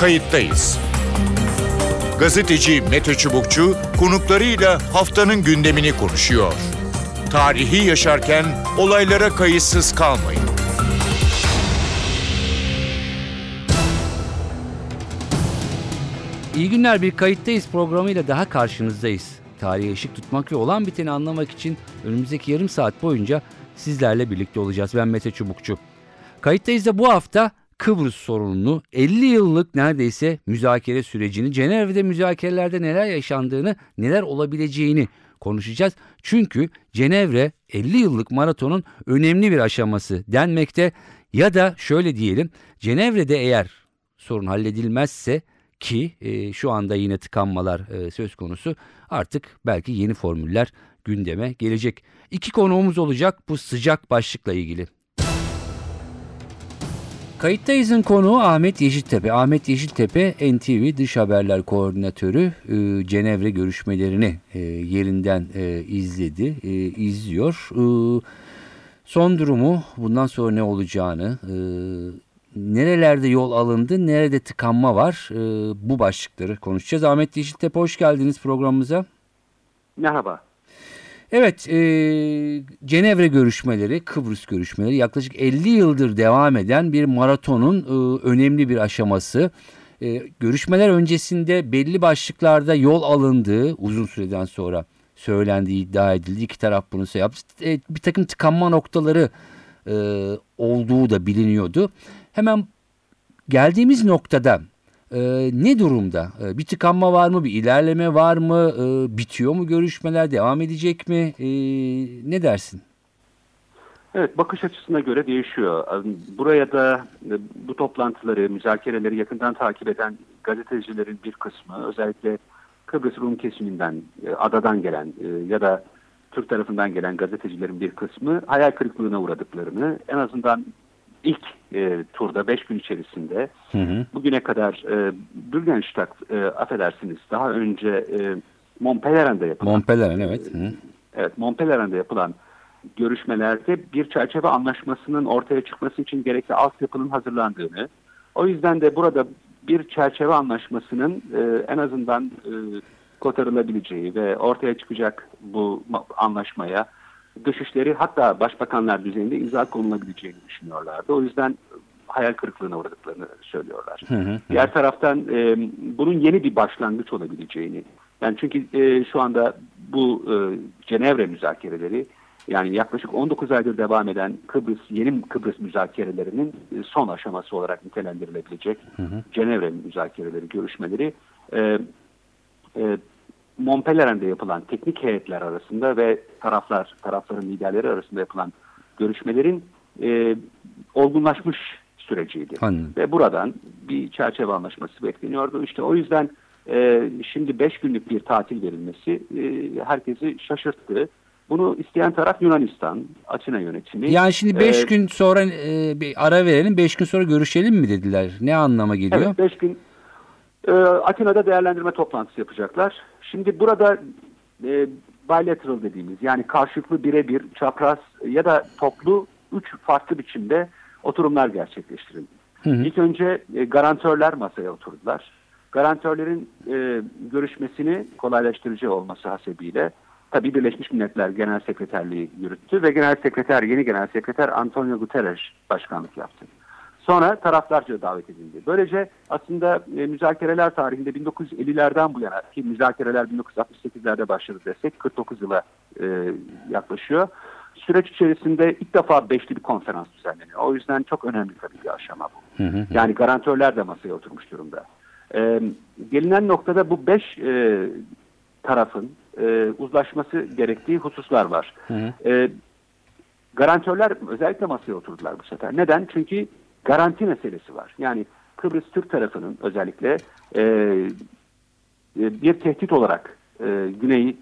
kayıttayız. Gazeteci Mete Çubukçu konuklarıyla haftanın gündemini konuşuyor. Tarihi yaşarken olaylara kayıtsız kalmayın. İyi günler bir kayıttayız programıyla daha karşınızdayız. Tarihe ışık tutmak ve olan biteni anlamak için önümüzdeki yarım saat boyunca sizlerle birlikte olacağız. Ben Mete Çubukçu. Kayıttayız da bu hafta Kıbrıs sorununu 50 yıllık neredeyse müzakere sürecini, Cenevre'de müzakerelerde neler yaşandığını, neler olabileceğini konuşacağız. Çünkü Cenevre 50 yıllık maratonun önemli bir aşaması denmekte ya da şöyle diyelim Cenevre'de eğer sorun halledilmezse ki e, şu anda yine tıkanmalar e, söz konusu artık belki yeni formüller gündeme gelecek. İki konuğumuz olacak bu sıcak başlıkla ilgili. Kayıttayız'ın konuğu Ahmet Yeşiltepe. Ahmet Yeşiltepe NTV Dış Haberler Koordinatörü e, Cenevre görüşmelerini e, yerinden e, izledi, e, izliyor. E, son durumu, bundan sonra ne olacağını, e, nerelerde yol alındı, nerede tıkanma var e, bu başlıkları konuşacağız. Ahmet Yeşiltepe hoş geldiniz programımıza. Merhaba. Evet, e, Cenevre görüşmeleri, Kıbrıs görüşmeleri yaklaşık 50 yıldır devam eden bir maratonun e, önemli bir aşaması. E, görüşmeler öncesinde belli başlıklarda yol alındığı uzun süreden sonra söylendiği iddia edildi. İki taraf bunu yaptı. E, bir takım tıkanma noktaları e, olduğu da biliniyordu. Hemen geldiğimiz noktada ee, ne durumda? Ee, bir tıkanma var mı? Bir ilerleme var mı? Ee, bitiyor mu görüşmeler? Devam edecek mi? Ee, ne dersin? Evet, bakış açısına göre değişiyor. Buraya da e, bu toplantıları, müzakereleri yakından takip eden gazetecilerin bir kısmı, özellikle Kıbrıs Rum kesiminden, e, adadan gelen e, ya da Türk tarafından gelen gazetecilerin bir kısmı hayal kırıklığına uğradıklarını, en azından ilk e, turda 5 gün içerisinde hı hı. bugüne kadar e, Bürgenstock e, affedersiniz daha önce e, Montpellier'de yapılan Montpellier evet. Hı. Evet Montpellier'de yapılan görüşmelerde bir çerçeve anlaşmasının ortaya çıkması için gerekli altyapının hazırlandığını o yüzden de burada bir çerçeve anlaşmasının e, en azından e, kotarılabileceği ve ortaya çıkacak bu anlaşmaya dışişleri hatta başbakanlar düzeyinde imza konulabileceğini düşünüyorlardı. O yüzden hayal kırıklığına uğradıklarını söylüyorlar. Hı hı. Diğer taraftan e, bunun yeni bir başlangıç olabileceğini. Yani çünkü e, şu anda bu e, Cenevre müzakereleri yani yaklaşık 19 aydır devam eden Kıbrıs yeni Kıbrıs müzakerelerinin e, son aşaması olarak nitelendirilebilecek hı hı. Cenevre müzakereleri görüşmeleri e, e, Montpellier'de yapılan teknik heyetler arasında ve taraflar, tarafların liderleri arasında yapılan görüşmelerin e, olgunlaşmış süreciydi. Anladım. Ve buradan bir çerçeve anlaşması bekleniyordu. İşte o yüzden e, şimdi beş günlük bir tatil verilmesi e, herkesi şaşırttı. Bunu isteyen taraf Yunanistan, Atina yönetimi. Yani şimdi beş ee, gün sonra e, bir ara verelim, beş gün sonra görüşelim mi dediler? Ne anlama geliyor? Evet, beş gün e, Atina'da değerlendirme toplantısı yapacaklar. Şimdi burada e, bilateral dediğimiz yani karşılıklı birebir, çapraz ya da toplu üç farklı biçimde oturumlar gerçekleştirildi. Hı hı. İlk önce e, garantörler masaya oturdular. Garantörlerin e, görüşmesini kolaylaştırıcı olması hasebiyle tabii Birleşmiş Milletler Genel Sekreterliği yürüttü ve Genel Sekreter, yeni Genel Sekreter Antonio Guterres başkanlık yaptı. Sonra taraflarca davet edildi. Böylece aslında e, müzakereler tarihinde 1950'lerden bu yana ki müzakereler 1968'lerde başladı desek 49 yıla e, yaklaşıyor. Süreç içerisinde ilk defa beşli bir konferans düzenleniyor. O yüzden çok önemli tabii bir aşama bu. Hı hı. Yani garantörler de masaya oturmuş durumda. E, gelinen noktada bu beş e, tarafın e, uzlaşması gerektiği hususlar var. Hı hı. E, garantörler özellikle masaya oturdular bu sefer. Neden? Çünkü garanti meselesi var. Yani Kıbrıs Türk tarafının özellikle e, e, bir tehdit olarak e, Güney'i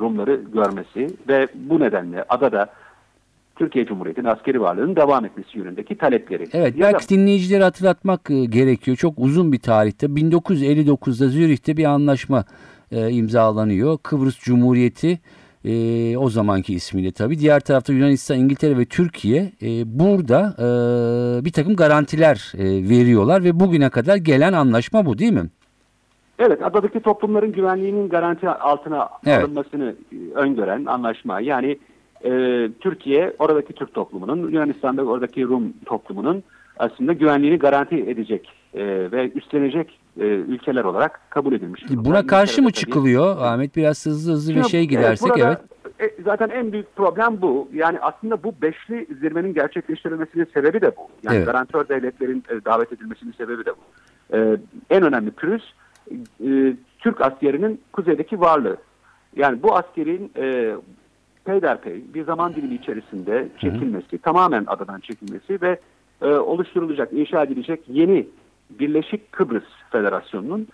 Rumları görmesi ve bu nedenle adada Türkiye Cumhuriyeti'nin askeri varlığının devam etmesi yönündeki talepleri. Evet ya belki da... dinleyicileri hatırlatmak e, gerekiyor. Çok uzun bir tarihte 1959'da Zürih'te bir anlaşma e, imzalanıyor. Kıbrıs Cumhuriyeti E, o zamanki ismiyle tabii. Diğer tarafta Yunanistan, İngiltere ve Türkiye e, burada e, bir takım garantiler e, veriyorlar ve bugüne kadar gelen anlaşma bu değil mi? Evet, adadaki toplumların güvenliğinin garanti altına Evet. alınmasını e, öngören anlaşma. Yani e, Türkiye oradaki Türk toplumunun, Yunanistan'da oradaki Rum toplumunun aslında güvenliğini garanti edecek e, ve üstlenecek e, ülkeler olarak kabul edilmiş. Buna karşı mı İngiltere tabii- çıkılıyor Ahmet? Biraz hızlı hızlı bir şey gidersek evet. e, zaten en büyük problem bu. Yani aslında bu beşli zirvenin gerçekleştirilmesinin sebebi de bu. Yani Evet. garantör devletlerin e, davet edilmesinin sebebi de bu. E, en önemli pürüz e, Türk askerinin kuzeydeki varlığı. Yani bu askerin e, peyderpey bir zaman dilimi içerisinde çekilmesi, tamamen adadan çekilmesi ve e, oluşturulacak, inşa edilecek yeni Birleşik Kıbrıs Federasyonu'nun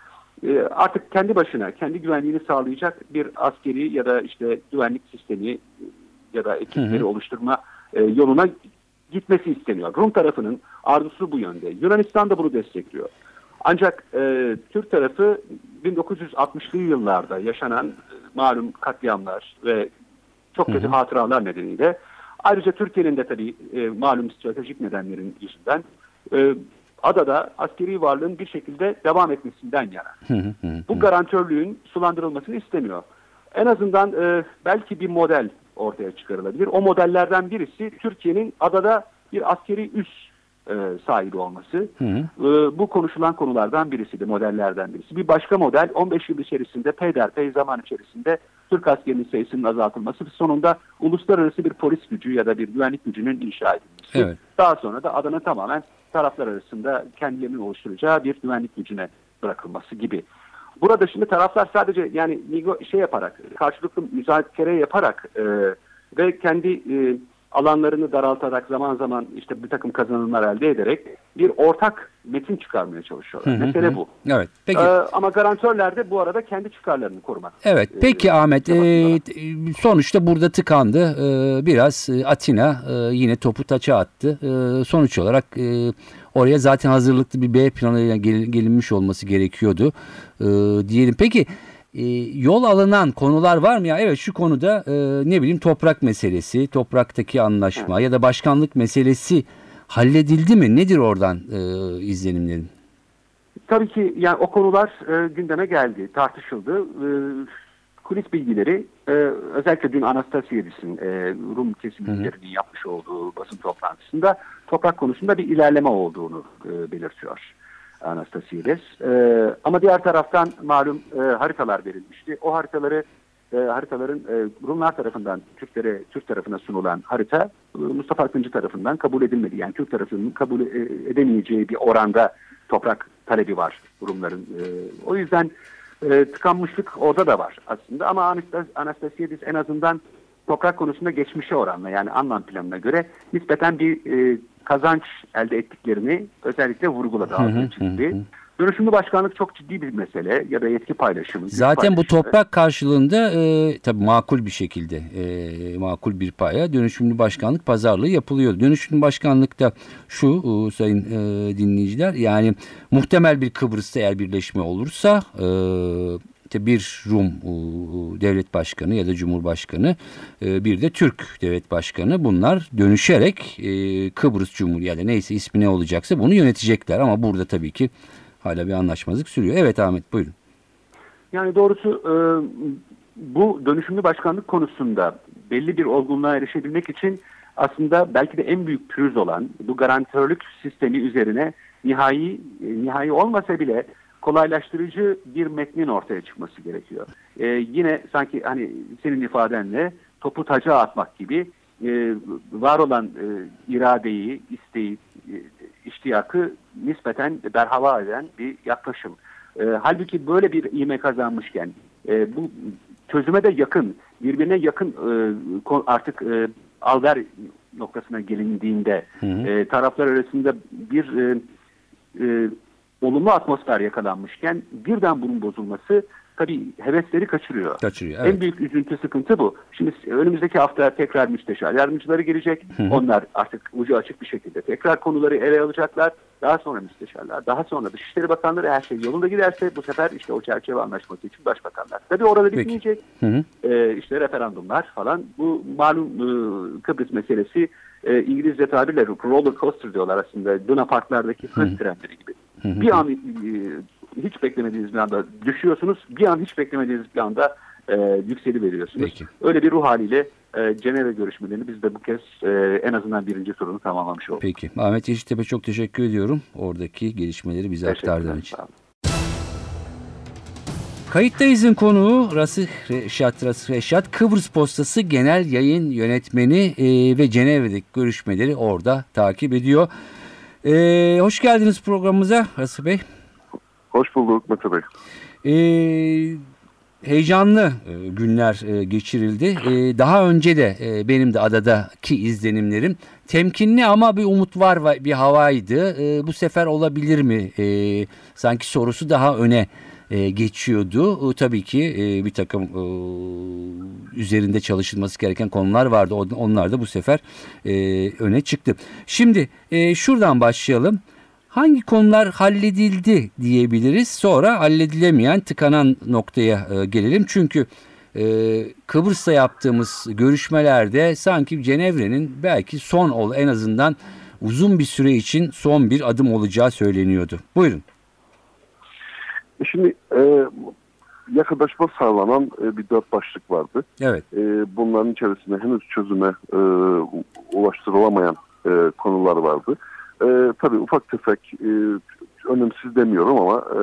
e, artık kendi başına, kendi güvenliğini sağlayacak bir askeri ya da işte güvenlik sistemi e, ya da ekipleri oluşturma e, yoluna gitmesi isteniyor. Rum tarafının arzusu bu yönde. Yunanistan da bunu destekliyor. Ancak e, Türk tarafı 1960'lı yıllarda yaşanan e, malum katliamlar ve çok kötü hatıralar nedeniyle ayrıca Türkiye'nin de tabii e, malum stratejik nedenlerin yüzünden e, adada askeri varlığın bir şekilde devam etmesinden yana. Bu garantörlüğün sulandırılmasını istemiyor. En azından e, belki bir model ortaya çıkarılabilir. O modellerden birisi Türkiye'nin adada bir askeri üs e, sahibi olması. E, bu konuşulan konulardan birisi de modellerden birisi. Bir başka model 15 yıl içerisinde peyderpey zaman içerisinde Türk askerinin sayısının azaltılması ve sonunda uluslararası bir polis gücü ya da bir güvenlik gücünün inşa edilmesi. Evet. Daha sonra da adana tamamen taraflar arasında kendilerinin oluşturacağı bir güvenlik gücüne bırakılması gibi. Burada şimdi taraflar sadece yani şey yaparak, karşılıklı müzakere yaparak e, ve kendi e, alanlarını daraltarak zaman zaman işte bir takım kazanımlar elde ederek bir ortak metin çıkarmaya çalışıyorlar. Mesele bu. Evet. Peki. Ee, ama garantörler de bu arada kendi çıkarlarını korumak. Evet. Peki Ee, Ahmet, e, çabasındalar. t- sonuçta burada tıkandı. E, biraz e, Atina e, yine topu taça attı. E, sonuç olarak e, oraya zaten hazırlıklı bir B planıyla gel- gelinmiş olması gerekiyordu e, diyelim. Peki e, yol alınan konular var mı ya? Evet şu konuda e, ne bileyim toprak meselesi, topraktaki anlaşma ya da başkanlık meselesi halledildi mi? Nedir oradan e, izlenimlerin? Tabii ki yani o konular e, gündeme geldi, tartışıldı. E, kulis bilgileri e, özellikle dün Anastasiadis'in e, Rum kesimlerinin yapmış olduğu basın toplantısında toprak konusunda bir ilerleme olduğunu e, belirtiyor Anastasiadis. E, ama diğer taraftan malum e, haritalar verilmişti. O haritaları e, haritaların e, Rumlar tarafından Türklere Türk tarafına sunulan harita e, Mustafa Akıncı tarafından kabul edilmedi. Yani Türk tarafının kabul e, edemeyeceği bir oranda toprak talebi var Rumların. E, o yüzden e, tıkanmışlık orada da var aslında ama Anastas- Anastasiadis en azından toprak konusunda geçmişe oranla yani anlam planına göre nispeten bir e, kazanç elde ettiklerini özellikle vurguladı. altını çizdi. Dönüşümlü başkanlık çok ciddi bir mesele ya da yetki paylaşımı. Zaten bu paylaşımı. toprak karşılığında e, tabii makul bir şekilde e, makul bir paya dönüşümlü başkanlık pazarlığı yapılıyor. Dönüşümlü başkanlıkta şu e, sayın e, dinleyiciler yani muhtemel bir Kıbrıs'ta eğer birleşme olursa e, işte bir Rum e, devlet başkanı ya da cumhurbaşkanı e, bir de Türk devlet başkanı bunlar dönüşerek e, Kıbrıs Cumhuriyeti neyse ismi ne olacaksa bunu yönetecekler ama burada tabii ki hala bir anlaşmazlık sürüyor. Evet Ahmet buyurun. Yani doğrusu bu dönüşümlü başkanlık konusunda belli bir olgunluğa erişebilmek için aslında belki de en büyük pürüz olan bu garantörlük sistemi üzerine nihai nihai olmasa bile kolaylaştırıcı bir metnin ortaya çıkması gerekiyor. E, yine sanki hani senin ifadenle topu taca atmak gibi e, var olan e, iradeyi, isteği, e, iştiyakı nispeten berhava eden bir yaklaşım. E, halbuki böyle bir ivme kazanmışken e, bu çözüme de yakın, birbirine yakın e, artık e, alver noktasına gelindiğinde e, taraflar arasında bir e, e, olumlu atmosfer yakalanmışken birden bunun bozulması tabii hevesleri kaçırıyor. Kaçırıyor. Evet. En büyük üzüntü sıkıntı bu. Şimdi önümüzdeki hafta tekrar müsteşar yardımcıları gelecek. Onlar artık ucu açık bir şekilde tekrar konuları ele alacaklar. Daha sonra müsteşarlar, daha sonra Dışişleri Bakanları eğer şey yolunda giderse bu sefer işte o çerçeve anlaşması için başbakanlar. Tabii orada Peki. bitmeyecek. Hı hı. Ee, işte referandumlar falan. Bu malum e, Kıbrıs meselesi e, İngilizce tabirle roller coaster diyorlar aslında. Luna Parklardaki hız trenleri gibi. Bir an e, hiç beklemediğiniz bir anda düşüyorsunuz. Bir an hiç beklemediğiniz bir anda e, yükseli veriyorsunuz. Peki. Öyle bir ruh haliyle e, Cenevre görüşmelerini biz de bu kez e, en azından birinci turunu tamamlamış olduk. Peki. Ahmet Yeşiltepe çok teşekkür ediyorum. Oradaki gelişmeleri bize aktardığın için. Kayıttayız'ın konuğu Rasih Reşat, Rasih Reşat Kıbrıs Postası Genel Yayın Yönetmeni e, ve Cenevre'deki görüşmeleri orada takip ediyor. E, hoş geldiniz programımıza Rasih Bey. Hoş bulduk Mete Bey. E, heyecanlı e, günler e, geçirildi. E, daha önce de e, benim de adadaki izlenimlerim temkinli ama bir umut var va- bir havaydı. E, bu sefer olabilir mi? E, sanki sorusu daha öne e, geçiyordu. E, tabii ki e, bir takım e, üzerinde çalışılması gereken konular vardı. Onlar da bu sefer e, öne çıktı. Şimdi e, şuradan başlayalım. Hangi konular halledildi diyebiliriz. Sonra halledilemeyen tıkanan noktaya e, gelelim. Çünkü e, Kıbrıs'ta yaptığımız görüşmelerde sanki Cenevre'nin belki son ol en azından uzun bir süre için son bir adım olacağı söyleniyordu. Buyurun. E Şimdi e, yakınlaşma sağlanan e, bir dört başlık vardı. Evet. E, bunların içerisinde henüz çözüme e, ulaştırılamayan e, konular vardı. E, tabii ufak tefek e, önemsiz demiyorum ama e,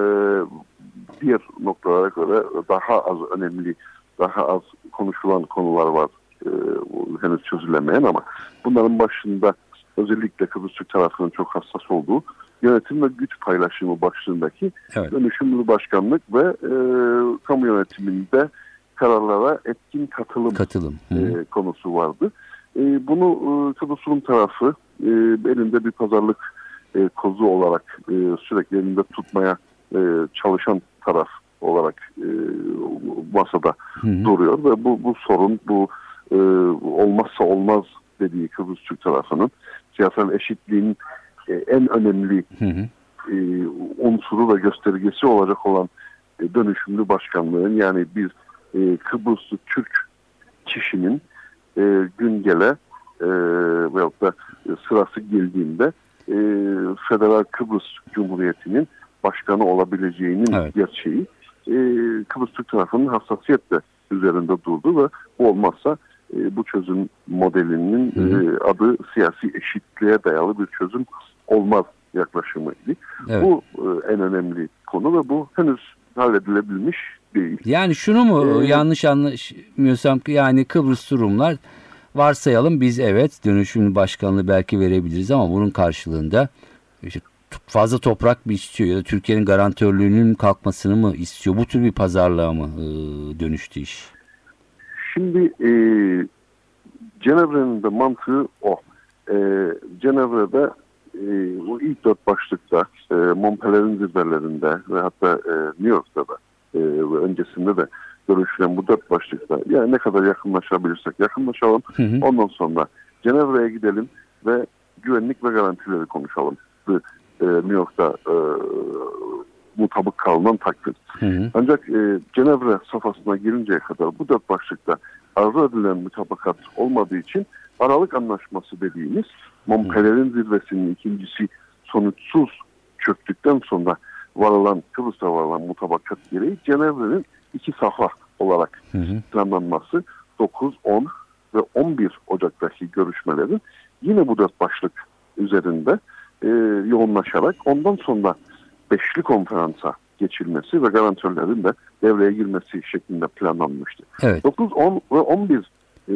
diğer noktalara göre daha az önemli, daha az konuşulan konular var. E, henüz çözülemeyen ama bunların başında özellikle Kıbrıs Türk tarafının çok hassas olduğu yönetim ve güç paylaşımı başlığındaki Evet. dönüşümlü başkanlık ve e, kamu yönetiminde kararlara etkin katılım Katılım. Hı hı. e, konusu vardı. E, bunu e, Kıbrıs Rum tarafı e, elinde bir pazarlık e, kozu olarak e, sürekli elinde tutmaya e, çalışan taraf olarak e, masada Hı hı. duruyor ve bu, bu sorun bu e, olmazsa olmaz dediği Kıbrıs Türk tarafının siyasal eşitliğin en önemli Hı hı. e, unsuru ve göstergesi olacak olan e, dönüşümlü başkanlığın yani bir e, Kıbrıslı Türk kişinin e, gün gele e, veyahut da e, sırası geldiğinde e, Federal Kıbrıs Cumhuriyeti'nin başkanı olabileceğinin Evet. gerçeği e, Kıbrıs Türk tarafının hassasiyetle üzerinde durdu ve bu olmazsa e, bu çözüm modelinin Hı hı. e, adı siyasi eşitliğe dayalı bir çözüm olmaz yaklaşımıydı. Evet. Bu e, en önemli konu ve bu henüz halledilebilmiş değil. Yani şunu mu Ee, yanlış anlaşmıyorsam ki yani Kıbrıs Rumlar varsayalım biz evet dönüşümlü başkanlığı belki verebiliriz ama bunun karşılığında işte fazla toprak mı istiyor ya da Türkiye'nin garantörlüğünün kalkmasını mı istiyor? Bu tür bir pazarlığa mı e, dönüştü iş? Şimdi e, Cenevre'nin de mantığı o. E, Cenevre'de e, o ilk dört başlıkta e, Montpellier'in zirvelerinde ve hatta e, New York'ta da e, ve öncesinde de görüşülen bu dört başlıkta yani ne kadar yakınlaşabilirsek yakınlaşalım. Hı hı. Ondan sonra Cenevre'ye gidelim ve güvenlik ve garantileri konuşalım. E, New York'ta e, mutabık kalınan takdir. Hı hı. Ancak e, Cenevre safhasına girinceye kadar bu dört başlıkta arzu edilen mutabakat olmadığı için Aralık Anlaşması dediğimiz Montpellier'in zirvesinin ikincisi sonuçsuz çöktükten sonra varılan Kıbrıs'ta varılan mutabakat gereği Cenevre'nin iki safha olarak Hı hı. planlanması 9, 10 ve 11 Ocak'taki görüşmelerin yine bu dört başlık üzerinde e, yoğunlaşarak ondan sonra beşli konferansa geçilmesi ve garantörlerin de devreye girmesi şeklinde planlanmıştı. Evet. 9, 10 ve 11 e,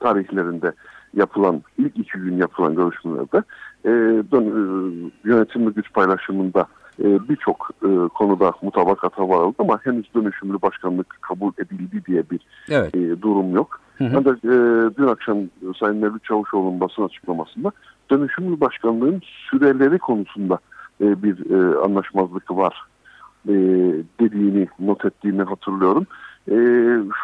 tarihlerinde yapılan ilk iki gün yapılan görüşmelerde e, dön, e, yönetim ve güç paylaşımında e, birçok e, konuda mutabakata varıldı ama henüz dönüşümlü başkanlık kabul edildi diye bir Evet. e, durum yok. Hı hı. Ancak e, dün akşam Sayın Mevlüt Çavuşoğlu'nun basın açıklamasında dönüşümlü başkanlığın süreleri konusunda e, bir e, anlaşmazlık var e, dediğini not ettiğini hatırlıyorum. E,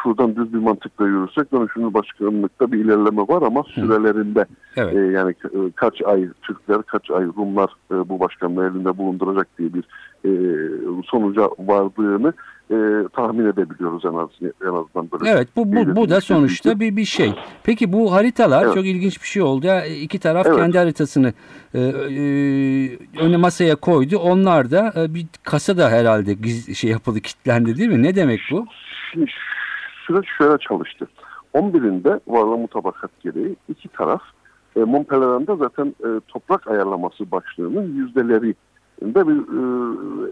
şuradan düz bir mantıkla yürürsek dönüşümlü başkanlıkta bir ilerleme var ama sürelerinde Evet. e, yani e, kaç ay Türkler kaç ay Rumlar e, bu başkanlığı elinde bulunduracak diye bir e, sonuca vardığını e, tahmin edebiliyoruz en, az, en azından böyle. Evet bu, bu, bu da sonuçta bir, bir şey. Peki bu haritalar Evet. çok ilginç bir şey oldu. Ya, İki taraf Evet. kendi haritasını e, e, öne masaya koydu. Onlar da e, bir kasa da herhalde giz, şey yapıldı kilitlendi değil mi? Ne demek bu? Şimdi süreç şöyle çalıştı. 11'inde varlığı mutabakat gereği iki taraf e, Montpellier'de zaten e, toprak ayarlaması başlığının yüzdelerinde bir, e,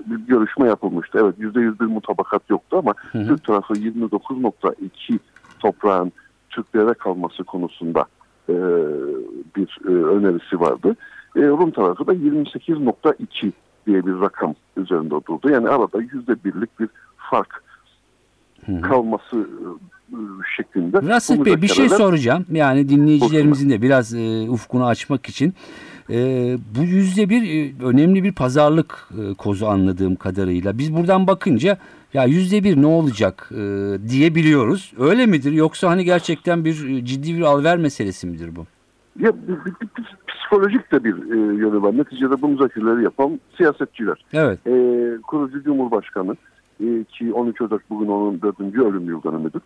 bir görüşme yapılmıştı. Evet yüzde yüz bir mutabakat yoktu ama hı. Türk tarafı 29.2 toprağın Türklere kalması konusunda e, bir e, önerisi vardı. E, Rum tarafı da 28.2 diye bir rakam üzerinde durdu. Yani arada yüzde birlik bir fark kalması e, şeklinde. Rasip Bey bir şey soracağım. Yani dinleyicilerimizin de biraz e, ufkunu açmak için. E, bu yüzde bir e, önemli bir pazarlık e, kozu anladığım kadarıyla. Biz buradan bakınca ya yüzde bir ne olacak e, diyebiliyoruz. Öyle midir? Yoksa hani gerçekten bir e, ciddi bir alver meselesi midir bu? Ya, bir- bir- bir psikolojik de bir e, yönü var. Neticede bu müzakereleri yapan siyasetçiler. Evet. E, kurucu Cumhurbaşkanı e, ki 13 Ocak bugün onun dördüncü ölüm yıl dönümüdür.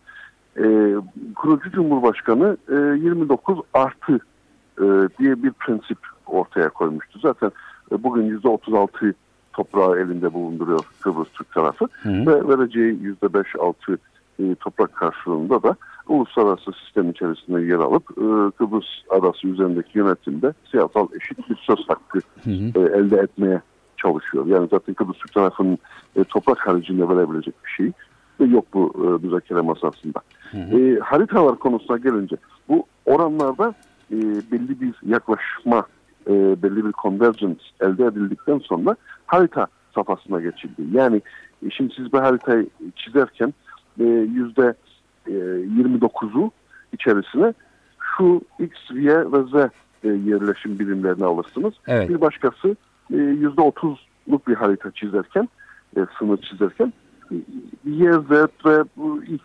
E, kurucu Cumhurbaşkanı e, 29 artı e, diye bir prensip ortaya koymuştu. Zaten e, bugün %36 toprağı elinde bulunduruyor Kıbrıs Türk tarafı Hı hı. ve vereceği %5-6 e, toprak karşılığında da uluslararası sistem içerisinde yer alıp e, Kıbrıs adası üzerindeki yönetimde siyasal eşit bir söz hakkı Hı hı. e, elde etmeye çalışıyor. Yani zaten Kıbrıs Türk tarafının e, toprak haricinde verebilecek bir şey de yok bu e, müzakere masasında. E, haritalar konusuna gelince bu oranlarda e, belli bir yaklaşma, e, belli bir convergence elde edildikten sonra harita safhasına geçildi. Yani e, şimdi siz bu haritayı çizerken e, yüzde e, 29'u içerisine şu X, Y ve Z e, yerleşim birimlerini alırsınız. Evet. Bir başkası yüzde otuzluk bir harita çizerken, e, sınır çizerken e, Y, Z ve bu X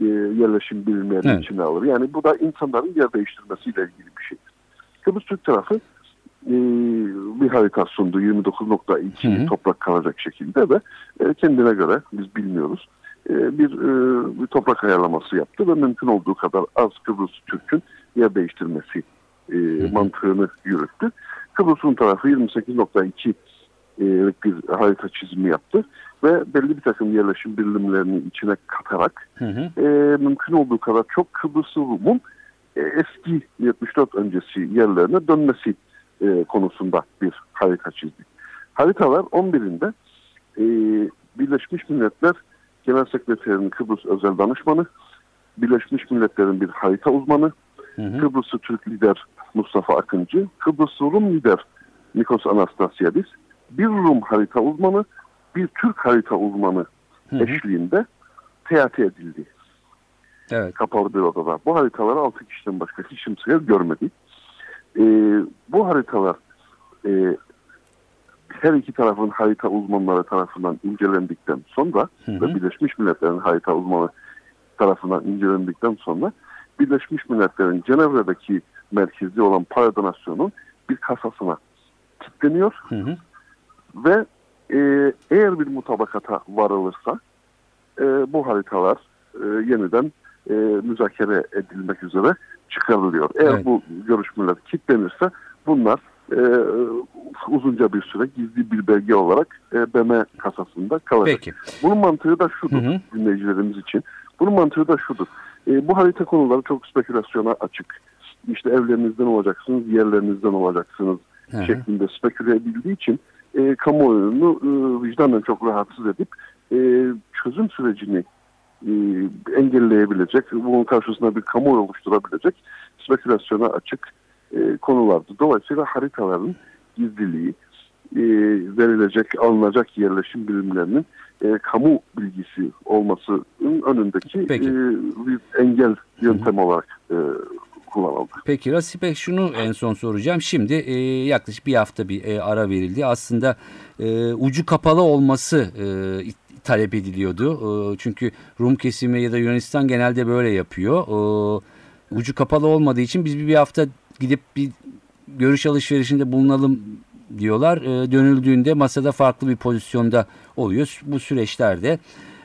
e, yerleşim birimlerini Evet. içine alır. Yani bu da insanların yer değiştirmesiyle ilgili bir şey. Kıbrıs Türk tarafı e, bir harita sundu 29.2 Hı hı. toprak kalacak şekilde ve e, kendine göre biz bilmiyoruz e, bir, e, bir toprak ayarlaması yaptı ve mümkün olduğu kadar az Kıbrıs Türk'ün yer değiştirmesi e, mantığını yürüttü. Kıbrıs'ın tarafı 28.2 e, bir harita çizimi yaptı ve belli bir takım yerleşim birimlerini içine katarak Hı hı. e, mümkün olduğu kadar çok Kıbrıs Rum'un e, eski 74 öncesi yerlerine dönmesi e, konusunda bir harita çizdik. Haritalar 11'inde e, Birleşmiş Milletler Genel Sekreterinin Kıbrıs Özel Danışmanı, Birleşmiş Milletler'in bir harita uzmanı, Hı hı. Kıbrıs'ı Türk lider Mustafa Akıncı, Kıbrıs Rum lider Nikos Anastasiadis, bir Rum harita uzmanı, bir Türk harita uzmanı Hı hı. eşliğinde teati edildi Evet. kapalı bir odada. Bu haritaları 6 kişiden başka hiç kimse görmedi. Ee, bu haritalar e, her iki tarafın harita uzmanları tarafından incelendikten sonra Hı hı. ve Birleşmiş Milletler'in harita uzmanı tarafından incelendikten sonra Birleşmiş Milletler'in Cenevre'deki merkezi olan Paradinasyon'un bir kasasına kilitleniyor Hı hı. ve e, eğer bir mutabakata varılırsa e, bu haritalar e, yeniden e, müzakere edilmek üzere çıkarılıyor. Eğer Evet. bu görüşmeler kilitlenirse bunlar e, uzunca bir süre gizli bir belge olarak e, BM kasasında kalacak. Peki. Bunun mantığı da şudur Hı hı. dinleyicilerimiz için. Bunun mantığı da şudur. E, bu harita konuları çok spekülasyona açık. İşte evlerinizden olacaksınız, yerlerinizden olacaksınız Hı hı. şeklinde speküle edildiği için e, kamuoyunu e, vicdanen çok rahatsız edip e, çözüm sürecini e, engelleyebilecek, bunun karşısında bir kamuoyu oluşturabilecek spekülasyona açık e, konulardı. Dolayısıyla haritaların gizliliği, e, verilecek, alınacak yerleşim birimlerinin e, kamu bilgisi olmasının önündeki Peki. e, bir engel yöntem olarak e, kullanıldı. Peki Rasipe şunu en son soracağım. Şimdi e, yaklaşık bir hafta bir e, ara verildi. Aslında e, ucu kapalı olması e, talep ediliyordu. E, çünkü Rum kesimi ya da Yunanistan genelde böyle yapıyor. E, ucu kapalı olmadığı için biz bir hafta gidip bir görüş alışverişinde bulunalım diyorlar. E, dönüldüğünde masada farklı bir pozisyonda oluyor. Bu süreçlerde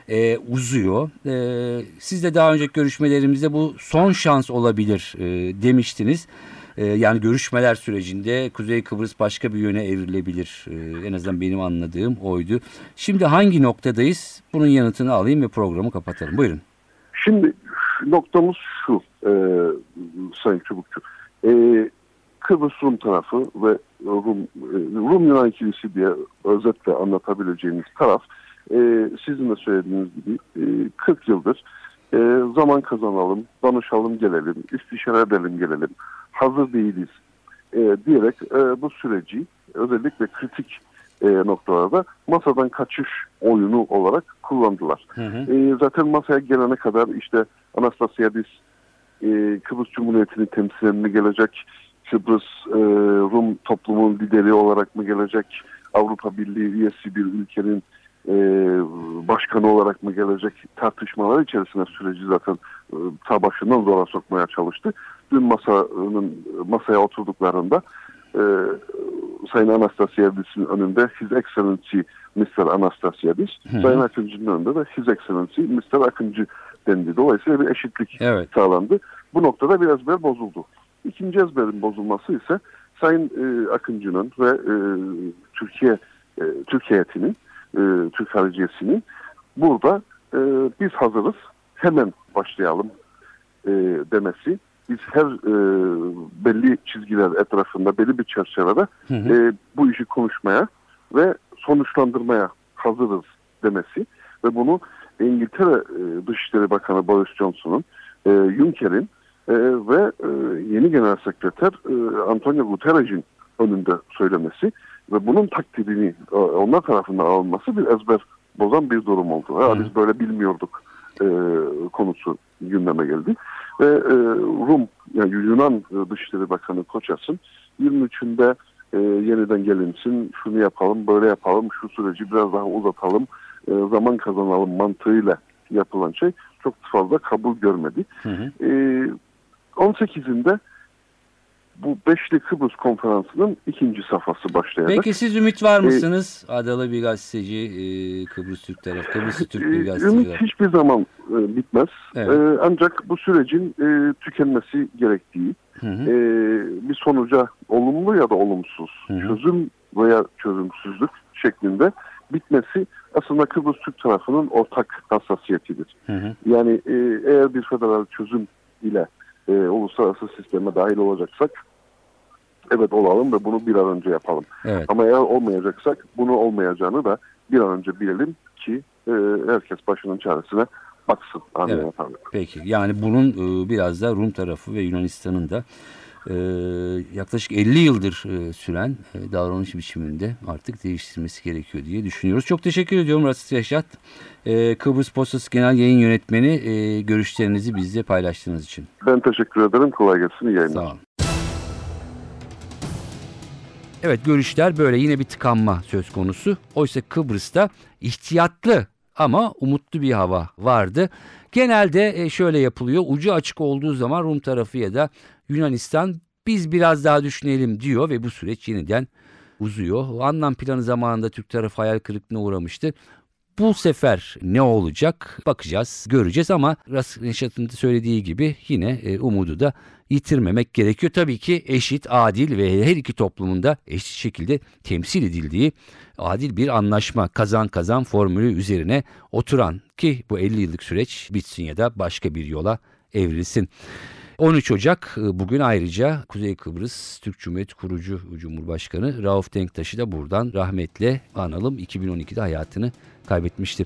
e, uzuyor. E, siz de daha önceki görüşmelerimizde bu son şans olabilir e, demiştiniz. E, yani görüşmeler sürecinde Kuzey Kıbrıs başka bir yöne evrilebilir. E, en azından benim anladığım oydu. Şimdi hangi noktadayız? Bunun yanıtını alayım ve programı kapatalım. Buyurun. Şimdi noktamız şu e, Sayın Çubukçu. E, Kıbrıs Rum tarafı ve Rum, e, Rum Yunan ikilisi diye özetle anlatabileceğimiz taraf sizin de söylediğiniz gibi e, 40 yıldır e, zaman kazanalım, danışalım gelelim, istişare edelim gelelim, hazır değiliz e, diyerek e, bu süreci özellikle kritik e, noktalarda masadan kaçış oyunu olarak kullandılar. Hı hı. E, zaten masaya gelene kadar işte Anastasiadis e, Kıbrıs Cumhuriyeti'ni temsilen mi gelecek? Kıbrıs e, Rum toplumun lideri olarak mı gelecek? Avrupa Birliği üyesi bir ülkenin e, başkanı olarak mı gelecek tartışmalar içerisinde süreci zaten e, ta başından zora sokmaya çalıştı. Dün masanın masaya oturduklarında e, Sayın Anastasiadis'in önünde His Excellency Mr. Anastasiadis. Sayın Akıncı'nın önünde de His Excellency Mr. Akıncı dendi. Dolayısıyla bir eşitlik Evet. sağlandı. Bu noktada bir ezber bozuldu. İkinci ezberin bozulması ise Sayın e, Akıncı'nın ve e, Türkiye e, Türk heyetinin, e, Türk hariciyesinin burada e, biz hazırız hemen başlayalım e, demesi. Biz her e, belli çizgiler etrafında, belli bir çerçevede Hı hı. e, bu işi konuşmaya ve sonuçlandırmaya hazırız demesi ve bunu İngiltere e, Dışişleri Bakanı Boris Johnson'un, e, Juncker'in e, ve e, yeni Genel Sekreter e, Antonio Guterres'in önünde söylemesi ve bunun takdirini e, onlar tarafından alınması bir ezber bozan bir durum oldu. Hı. biz böyle bilmiyorduk e, konusu gündeme geldi. Ve e, Rum, yani Yunan e, Dışişleri Bakanı Koças'ın 23'ünde e, yeniden gelinsin, şunu yapalım, böyle yapalım, şu süreci biraz daha uzatalım, e, zaman kazanalım mantığıyla yapılan şey çok fazla kabul görmedi. Hı hı. E, 18'inde bu Beşli Kıbrıs Konferansı'nın ikinci safhası başlayacak. Peki siz ümit var mısınız? Adalı bir gazeteci, e, Kıbrıs Türk tarafı, Kıbrıs'ı Türk bir Ee, gazeteci. Ümit hiçbir zaman e, bitmez. Evet. E, ancak bu sürecin e, tükenmesi gerektiği, Hı hı. e, bir sonuca olumlu ya da olumsuz, Hı hı. çözüm veya çözümsüzlük şeklinde bitmesi aslında Kıbrıs Türk tarafının ortak hassasiyetidir. Hı hı. Yani e, eğer bir federal çözüm ile e, uluslararası sisteme dahil olacaksak evet olalım ve bunu bir an önce yapalım. Evet. Ama eğer olmayacaksak bunu olmayacağını da bir an önce bilelim ki e, herkes başının çaresine baksın. Evet. Peki yani bunun e, biraz da Rum tarafı ve Yunanistan'ın da e, yaklaşık 50 yıldır e, süren e, davranış biçiminde artık değiştirmesi gerekiyor diye düşünüyoruz. Çok teşekkür ediyorum Rasit Reşat. E, Kıbrıs Postası Genel Yayın Yönetmeni e, görüşlerinizi bizle paylaştığınız için. Ben teşekkür ederim. Kolay gelsin. İyi yayınlar. Sağ olun. Evet görüşler böyle yine bir tıkanma söz konusu. Oysa Kıbrıs'ta ihtiyatlı ama umutlu bir hava vardı. Genelde e, şöyle yapılıyor. Ucu açık olduğu zaman Rum tarafı ya da Yunanistan biz biraz daha düşünelim diyor ve bu süreç yeniden uzuyor. O anlam planı zamanında Türk tarafı hayal kırıklığına uğramıştı. Bu sefer ne olacak bakacağız, göreceğiz ama Reşat'ın söylediği gibi yine e, umudu da yitirmemek gerekiyor. Tabii ki eşit, adil ve her iki toplumunda eşit şekilde temsil edildiği adil bir anlaşma kazan kazan formülü üzerine oturan ki bu 50 yıllık süreç bitsin ya da başka bir yola evrilsin. 13 Ocak e, bugün ayrıca Kuzey Kıbrıs Türk Cumhuriyeti kurucu Cumhurbaşkanı Rauf Denktaş'ı da buradan rahmetle analım. 2012'de hayatını kaybetmişti.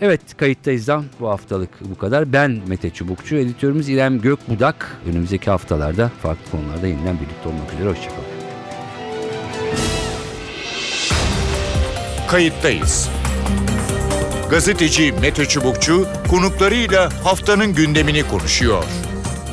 Evet kayıttayız da bu haftalık bu kadar. Ben Mete Çubukçu, editörümüz İrem Gökbudak. Önümüzdeki haftalarda farklı konularda yeniden birlikte olmak üzere. Hoşçakalın. Kayıttayız. Gazeteci Mete Çubukçu konuklarıyla haftanın gündemini konuşuyor.